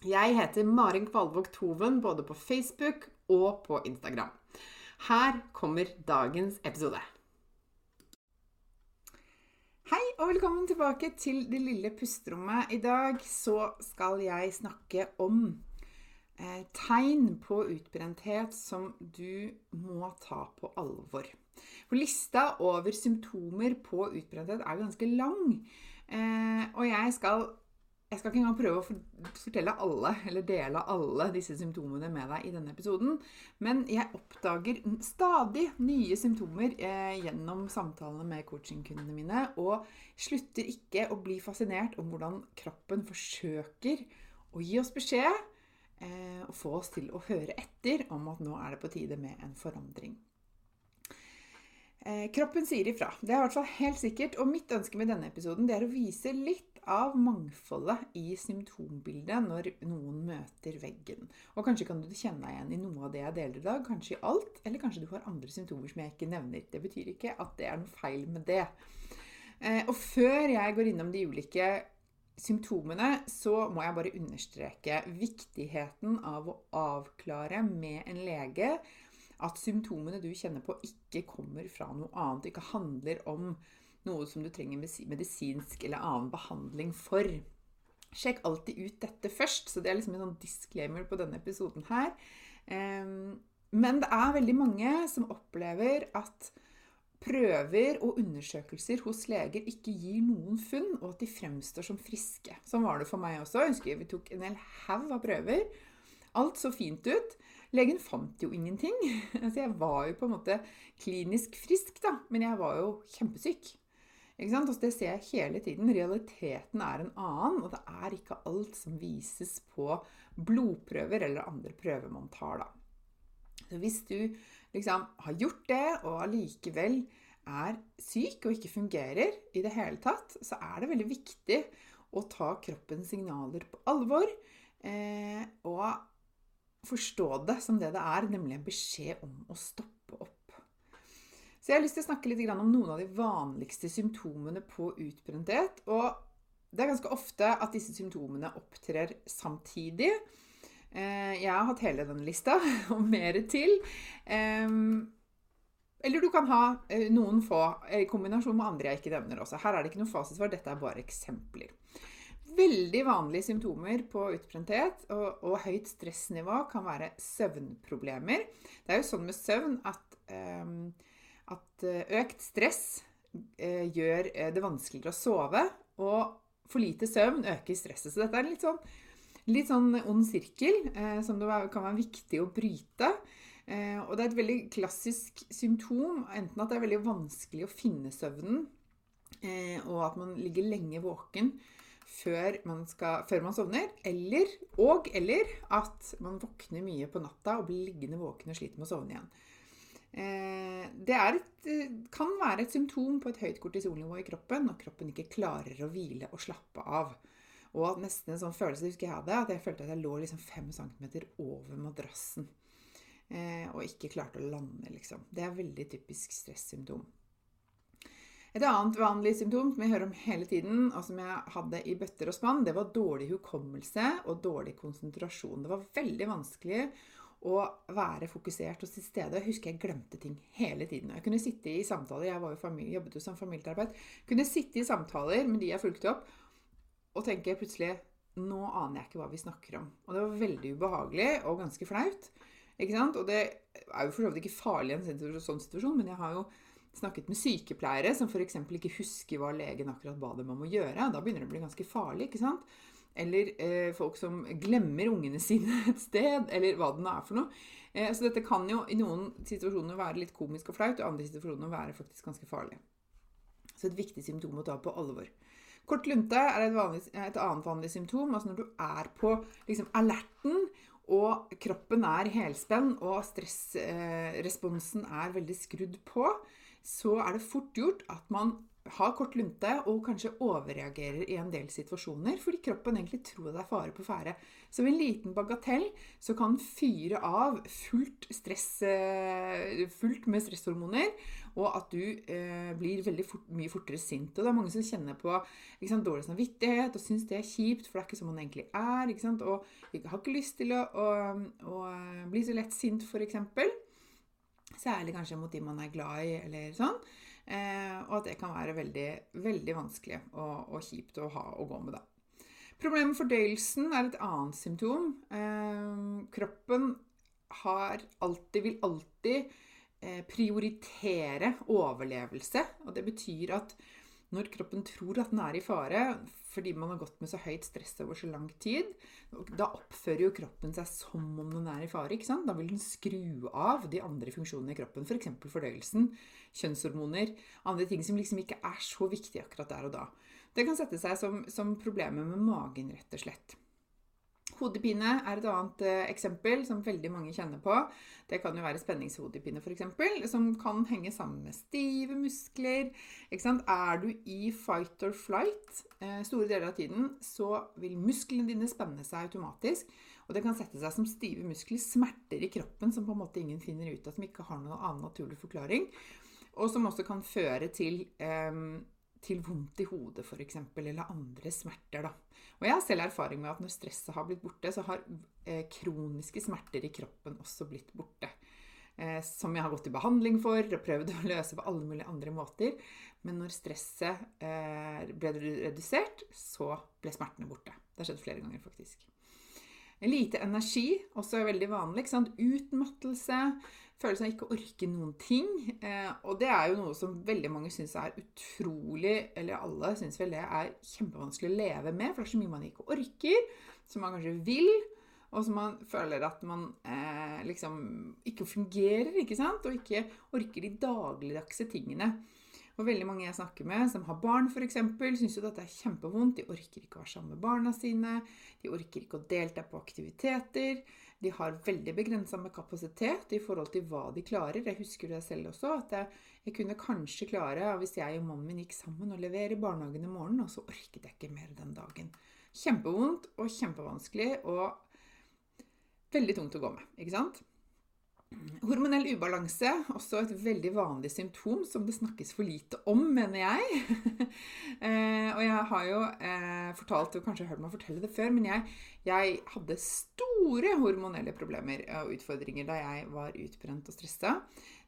Jeg heter Marin Kvalvåg Toven både på Facebook og på Instagram. Her kommer dagens episode. Hei og velkommen tilbake til Det lille pusterommet. I dag så skal jeg snakke om eh, tegn på utbrenthet som du må ta på alvor. For lista over symptomer på utbrenthet er ganske lang. Eh, og jeg skal jeg skal ikke engang prøve å fortelle alle, eller dele alle disse symptomene med deg i denne episoden, men jeg oppdager stadig nye symptomer eh, gjennom samtalene med coachingkundene mine, og slutter ikke å bli fascinert om hvordan kroppen forsøker å gi oss beskjed eh, og få oss til å høre etter om at nå er det på tide med en forandring. Eh, kroppen sier ifra. Det er i hvert fall helt sikkert. Og mitt ønske med denne episoden det er å vise litt av mangfoldet i symptombildet når noen møter veggen. Og kanskje kan du kjenne deg igjen i noe av det jeg deler i dag, kanskje i alt, eller kanskje du har andre symptomer som jeg ikke nevner. Det betyr ikke at det er noe feil med det. Eh, og før jeg går innom de ulike symptomene, så må jeg bare understreke viktigheten av å avklare med en lege at symptomene du kjenner på, ikke kommer fra noe annet, ikke handler om noe som du trenger medisinsk eller annen behandling for. Sjekk alltid ut dette først. Så det er liksom en sånn disclaimer på denne episoden her. Ehm, men det er veldig mange som opplever at prøver og undersøkelser hos leger ikke gir noen funn, og at de fremstår som friske. Sånn var det for meg også. Jeg husker vi tok en hel haug av prøver. Alt så fint ut. Legen fant jo ingenting. Så jeg var jo på en måte klinisk frisk, da, men jeg var jo kjempesyk. Altså, det ser jeg hele tiden. Realiteten er en annen, og det er ikke alt som vises på blodprøver eller andre prøver man tar, da. Så hvis du liksom har gjort det, og allikevel er syk og ikke fungerer i det hele tatt, så er det veldig viktig å ta kroppens signaler på alvor eh, og forstå det som det det er, nemlig en beskjed om å stoppe opp. Så jeg har lyst til å snakke litt om noen av de vanligste symptomene på utbrenthet. Og det er ganske ofte at disse symptomene opptrer samtidig. Eh, jeg har hatt hele denne lista, og mer til. Eller du kan ha eh, noen få i kombinasjon med andre jeg ikke nevner også. Her er det ikke noe fasitsvar, dette er bare eksempler. Veldig vanlige symptomer på utbrenthet og, og, høyt stressnivå kan være søvnproblemer. Det er jo sånn med søvn at um, at eh, økt stress eh, gjør eh, det vanskeligere å sove, og for lite søvn øker stresset. Så dette er en litt sånn, litt sånn ond sirkel som det kan være viktig å bryte. og det er et veldig klassisk symptom, enten at det er veldig vanskelig å finne søvnen, og at man ligger lenge våken før man, skal, før man sovner, eller, og eller at man våkner mye på natta og blir liggende våken og sliter med å sovne igjen. Eh, det et, eh, kan være et symptom på et høyt kortisolnivå i kroppen når kroppen ikke klarer å hvile og slappe av. Og nesten en sånn følelse husker jeg hadde, at jeg følte at jeg lå liksom fem centimeter over madrassen. Eh, og ikke klarte å lande, liksom. Det er veldig typisk stressymptom. Et annet vanlig symptom som jeg hører om hele tiden, og som jeg hadde i bøtter og spann, det var dårlig hukommelse og dårlig konsentrasjon. Det var veldig vanskelig å være fokusert og til stede. Jeg husker jeg glemte ting hele tiden. Jeg kunne sitte i samtaler, jeg jo familie, jobbet jo som familieterapeut, kunne sitte i samtaler med de jeg fulgte opp, og tenke plutselig nå aner jeg ikke hva vi snakker om. Og det var veldig ubehagelig og ganske flaut. Ikke sant? Og det er jo for så vidt ikke farlig i en sånn situasjon, men jeg har jo snakket med sykepleiere som f.eks. ikke husker hva legen akkurat ba dem om å gjøre. Da begynner det å bli ganske farlig. ikke sant? Eller eh, folk som glemmer ungene sine et sted, eller hva det nå er for noe. Eh, så dette kan jo i noen situasjoner være litt komisk og flaut, og i andre situasjoner være faktisk ganske farlig. Så et viktig symptom å ta på alvor. Kort lunte er et, vanlig, et annet vanlig symptom. Altså når du er på liksom, alerten, og kroppen er helspenn, og stressresponsen eh, er veldig skrudd på, så er det fort gjort at man har kort lunte og kanskje overreagerer i en del situasjoner fordi kroppen egentlig tror det er fare på ferde. Så ved en liten bagatell så kan fyre av fullt, stress, eh, fullt med stresshormoner, og at du eh, blir veldig fort, mye fortere sint. Og det er mange som kjenner på sant, dårlig samvittighet og syns det er kjipt, for det er ikke som man egentlig er. Og har ikke lyst til å, å, å bli så lett sint, f.eks. Særlig kanskje mot de man er glad i, eller sånn. Eh, og at det kan være veldig, veldig vanskelig og, og, kjipt å ha å gå med, da. Problemet med fordøyelsen er et annet symptom. Eh, kroppen har alltid, vil alltid eh, prioritere overlevelse. Og det betyr at når kroppen tror at den er i fare fordi man har gått med så høyt stress over så lang tid, da oppfører jo kroppen seg som om den er i fare. ikke sant? Da vil den skru av de andre funksjonene i kroppen, f.eks. For fordøyelsen, kjønnshormoner, andre ting som liksom ikke er så viktige akkurat der og da. Det kan sette seg som, som problemer med magen, rett og slett. Hodepine er et annet eh, eksempel som veldig mange kjenner på. Det kan jo være spenningshodepine f.eks., som kan henge sammen med stive muskler. Er du i fight or flight eh, store deler av tiden, så vil musklene dine spenne seg automatisk. Og det kan sette seg som stive muskler, smerter i kroppen som på en måte ingen finner ut av, som ikke har noen annen naturlig forklaring. Og som også kan føre til eh, til vondt i hodet f.eks., eller andre smerter. Da. Og jeg har selv erfaring med at når stresset har blitt borte, så har eh, kroniske smerter i kroppen også blitt borte. Eh, som jeg har gått i behandling for og prøvd å løse på alle mulige andre måter. Men når stresset eh, ble redusert, så ble smertene borte. Det har skjedd flere ganger, faktisk. Lite energi, også veldig vanlig. Utmattelse, følelsen av ikke å orke noen ting. Eh, og det er jo noe som veldig mange syns er utrolig Eller alle syns vel det er kjempevanskelig å leve med, for det er så mye man ikke orker, som man kanskje vil. Og som man føler at man eh, liksom ikke fungerer, ikke sant? Og ikke orker de dagligdagse tingene. Og veldig mange jeg snakker med som har barn, f.eks., syns jo dette er kjempevondt. De orker ikke å være sammen med barna sine. De orker ikke å delta på aktiviteter. De har veldig begrensa med kapasitet i forhold til hva de klarer. Jeg husker det selv også, at jeg, jeg kunne kanskje klare, hvis jeg og mannen min gikk sammen, å levere i barnehagen i morgen, og så orket jeg ikke mer den dagen. Kjempevondt og kjempevanskelig og veldig tungt å gå med, ikke sant? Hormonell ubalanse, også et veldig vanlig symptom som det snakkes for lite om, mener jeg. eh, og jeg har jo eh, fortalt, og kanskje hørt meg fortelle det før, men jeg, jeg, hadde store hormonelle problemer og utfordringer da jeg var utbrent og stressa.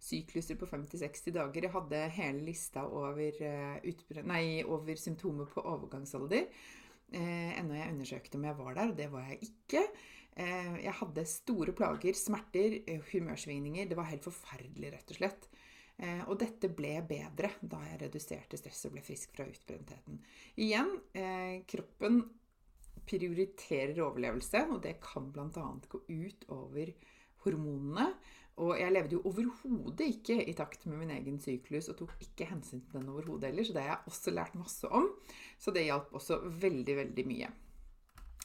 Sykluser på 50-60 dager. Jeg hadde hele lista over, uh, nei, over symptomer på overgangsalder. Eh, ennå jeg undersøkte om jeg var der, og det var jeg ikke. Eh, jeg hadde store plager, smerter, eh, humørsvingninger. Det var helt forferdelig, rett og slett. Eh, og dette ble bedre da jeg reduserte stress og ble frisk fra utbrentheten. Igjen, kroppen prioriterer overlevelse, og det kan bl.a. gå ut over hormonene. Og jeg levde jo overhodet ikke i takt med min egen syklus og tok ikke hensyn til den overhodet heller, så det har jeg også lært masse om. Så det hjalp også veldig, veldig mye.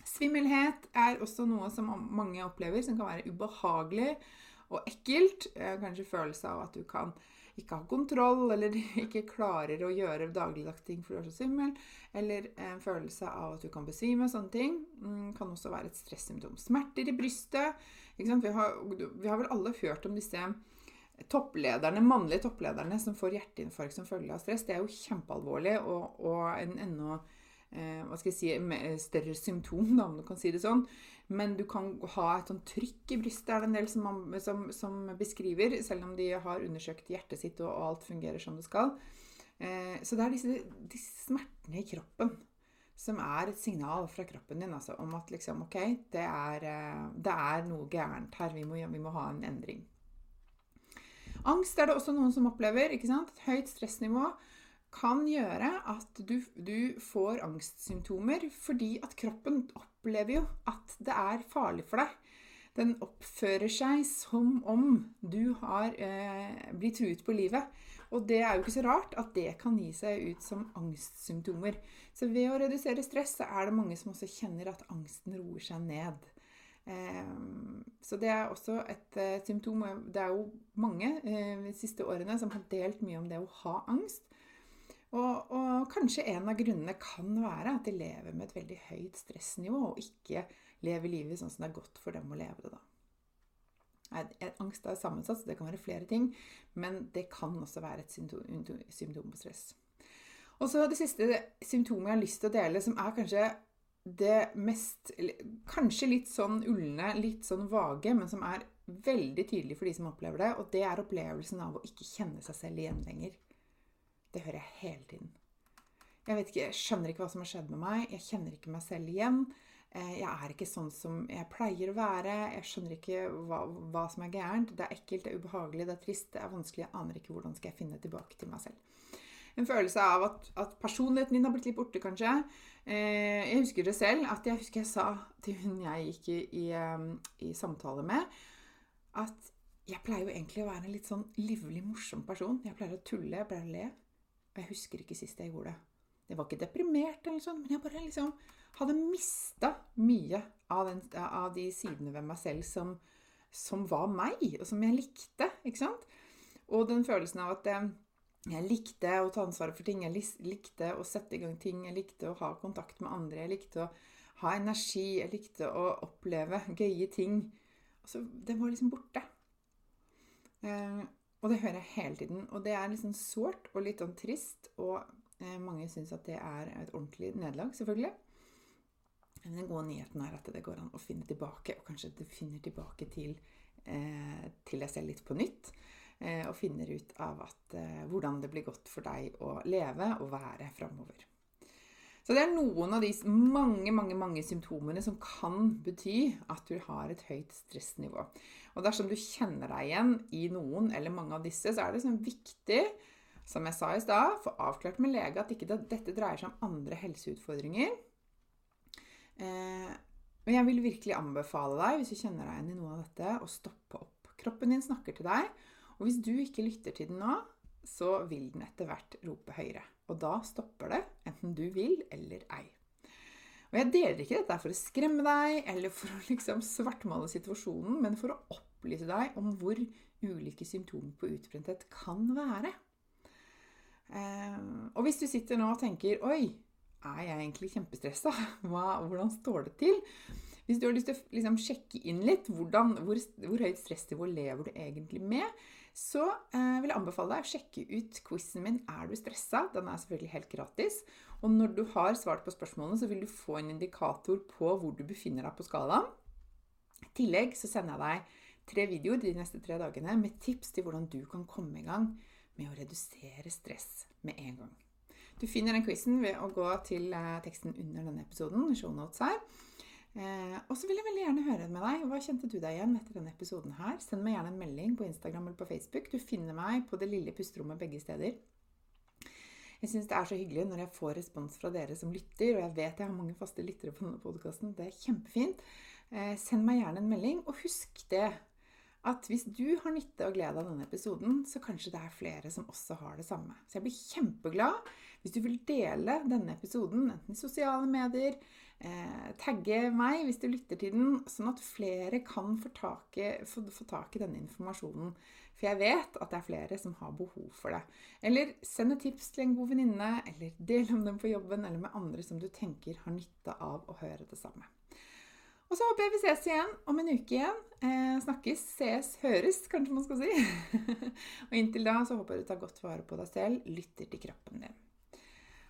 Svimmelhet er også noe som mange opplever, som kan være ubehagelig og ekkelt. Eh, kanskje følelse av at du kan ikke ha kontroll, eller ikke klarer å gjøre dagligdags ting fordi du er så svimmel. Eller en følelse av at du kan besvime. Sånne ting mm, kan også være et stressymptom. Smerter i brystet. Vi har, vi, har, vel alle hørt om disse topplederne, mannlige topplederne som får hjerteinfarkt som følge av stress, det er jo kjempealvorlig og, og en eh, hva skal jeg si, større symptom, da, om du kan si det sånn. Men du kan ha et sånn trykk i brystet, er det en del som, som, som beskriver, selv om de har undersøkt hjertet sitt og, alt fungerer som det skal. Eh, så det er disse, disse, smertene i kroppen som er et signal fra kroppen din altså, om at liksom, ok, det er, eh, det er noe gærent her. Vi må, vi må ha en endring. Angst er det også noen som opplever. ikke sant? Høyt stressnivå kan gjøre at du, du, får angstsymptomer fordi at kroppen opplever jo at det er farlig for deg. Den oppfører seg som om du har eh, blitt truet på livet. Og det er jo ikke så rart at det kan gi seg ut som angstsymptomer. Så ved å redusere stress så er det mange som også kjenner at angsten roer seg ned. Ehm, så det er også et eh, symptom. Det er jo mange eh, de siste årene som har delt mye om det å ha angst. Og, og, kanskje en av grunnene kan være at de lever med et veldig høyt stressnivå, og ikke lever livet sånn som det er godt for dem å leve det, da. Angst er sammensatt, så det kan være flere ting, men det kan også være et symptom, på stress. Og så det siste symptomet jeg har lyst til å dele, som er kanskje det mest Kanskje litt sånn ulne, litt sånn vage, men som er veldig tydelig for de som opplever det, og det er opplevelsen av å ikke kjenne seg selv igjen lenger. Det hører jeg hele tiden. Jeg vet ikke, jeg skjønner ikke hva som har skjedd med meg. Jeg kjenner ikke meg selv igjen. Eh, jeg er ikke sånn som jeg pleier å være. Jeg skjønner ikke hva, hva som er gærent. Det er ekkelt, det er ubehagelig, det er trist, det er vanskelig. Jeg aner ikke hvordan skal jeg finne tilbake til meg selv. En følelse av at, at personligheten din har blitt litt borte, kanskje. Eh, jeg husker det selv. at Jeg husker jeg sa til hun jeg gikk i, i, i samtale med, at jeg pleier jo egentlig å være en litt sånn livlig, morsom person. Jeg pleier å tulle, jeg pleier å le. Og jeg husker ikke sist jeg gjorde det. Jeg var ikke deprimert, eller sånn, men jeg bare liksom hadde mista mye av, den, av, de sidene ved meg selv som, som, var meg, og som jeg likte. ikke sant? Og den følelsen av at eh, jeg likte å ta ansvaret for ting. Jeg likte å sette i gang ting. Jeg likte å ha kontakt med andre. Jeg likte å ha energi. Jeg likte å oppleve gøye ting. Altså, det var liksom borte. Og det hører jeg hele tiden. Og det er liksom sårt og litt sånn trist. Og eh, mange syns at det er et ordentlig nederlag, selvfølgelig. Men den gode nyheten er at det går an å finne tilbake, og kanskje du finner tilbake til, eh, til deg selv litt på nytt. Eh, og finner ut av at, eh, hvordan det blir godt for deg å leve og være framover. Så det er noen av de mange, mange, mange symptomene som kan bety at du har et høyt stressnivå. Og dersom du kjenner deg igjen i noen eller mange av disse, så er det sånn viktig, som jeg sa i stad, få avklart med lege at ikke dette dreier seg om andre helseutfordringer. Eh, men jeg vil virkelig anbefale deg, hvis du kjenner deg igjen i noe av dette, å stoppe opp. Kroppen din snakker til deg, og hvis du ikke lytter til den nå, så vil den etter hvert rope høyere. Og da stopper det, enten du vil eller ei. Og jeg deler ikke dette for å skremme deg eller for å liksom svartmale situasjonen, men for å opplyse deg om hvor ulike symptomer på utbrenthet kan være. Eh, og hvis du sitter nå og tenker Oi, er jeg egentlig kjempestressa? Hvordan står det til? Hvis du har lyst til å liksom sjekke inn litt hvordan, hvor, hvor høyt stressnivå lever du egentlig med, så eh, vil jeg anbefale deg å sjekke ut quizen min 'Er du stressa?' Den er selvfølgelig helt gratis. Og når du har svart på spørsmålene, så vil du få en indikator på hvor du befinner deg på skalaen. I tillegg så sender jeg deg tre videoer de neste tre dagene med tips til hvordan du kan komme i gang med å redusere stress med en gang. Du finner den quizen ved å gå til eh, teksten under denne episoden, show notes her. Eh, og så vil jeg veldig gjerne høre med deg. Hva kjente du deg igjen etter denne episoden her? Send meg gjerne en melding på Instagram eller på Facebook. Du finner meg på det lille pusterommet begge steder. Jeg syns det er så hyggelig når jeg får respons fra dere som lytter, og jeg vet jeg har mange faste lyttere på denne podkasten. Det er kjempefint. Eh, send meg gjerne en melding, og husk det at hvis du har nytte og glede av denne episoden, så kanskje det er flere som også har det samme. Så jeg blir kjempeglad hvis du vil dele denne episoden, enten i sosiale medier, eh, tagge meg hvis du lytter til den, sånn at flere kan få tak, i, få, få tak i denne informasjonen. For jeg vet at det er flere som har behov for det. Eller send et tips til en god venninne, eller del om dem på jobben, eller med andre som du tenker har nytte av å høre det samme. Og så håper jeg vi ses igjen om en uke igjen. Eh, snakkes, ses, høres, kanskje man skal si. og inntil da så håper jeg du tar godt vare på deg selv, lytter til kroppen din.